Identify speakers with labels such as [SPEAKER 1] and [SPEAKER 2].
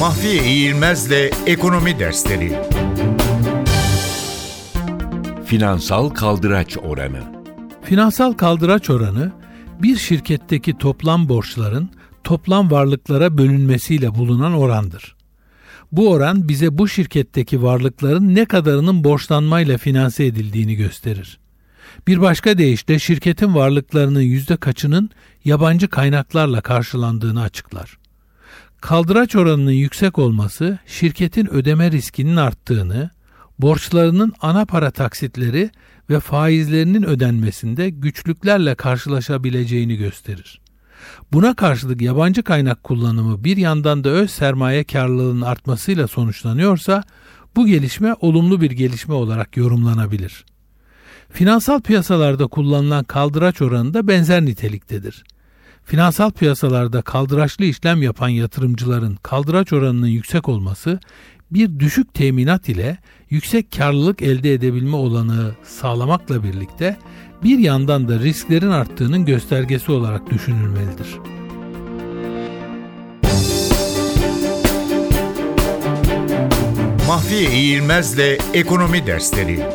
[SPEAKER 1] Mahfiye İğilmez'le Ekonomi Dersleri
[SPEAKER 2] Finansal kaldıraç oranı.
[SPEAKER 3] Finansal kaldıraç oranı bir şirketteki toplam borçların toplam varlıklara bölünmesiyle bulunan orandır. Bu oran bize bu şirketteki varlıkların ne kadarının borçlanmayla finanse edildiğini gösterir. Bir başka deyişle şirketin varlıklarının yüzde kaçının yabancı kaynaklarla karşılandığını açıklar. Kaldıraç oranının yüksek olması şirketin ödeme riskinin arttığını, borçlarının ana para taksitleri ve faizlerinin ödenmesinde güçlüklerle karşılaşabileceğini gösterir. Buna karşılık yabancı kaynak kullanımı bir yandan da öz sermaye karlılığının artmasıyla sonuçlanıyorsa bu gelişme olumlu bir gelişme olarak yorumlanabilir. Finansal piyasalarda kullanılan kaldıraç oranı da benzer niteliktedir. Finansal piyasalarda kaldıraçlı işlem yapan yatırımcıların kaldıraç oranının yüksek olması bir düşük teminat ile yüksek karlılık elde edebilme olanağı sağlamakla birlikte bir yandan da risklerin arttığının göstergesi olarak düşünülmelidir.
[SPEAKER 1] Mahfiye İğilmez'le Ekonomi Dersleri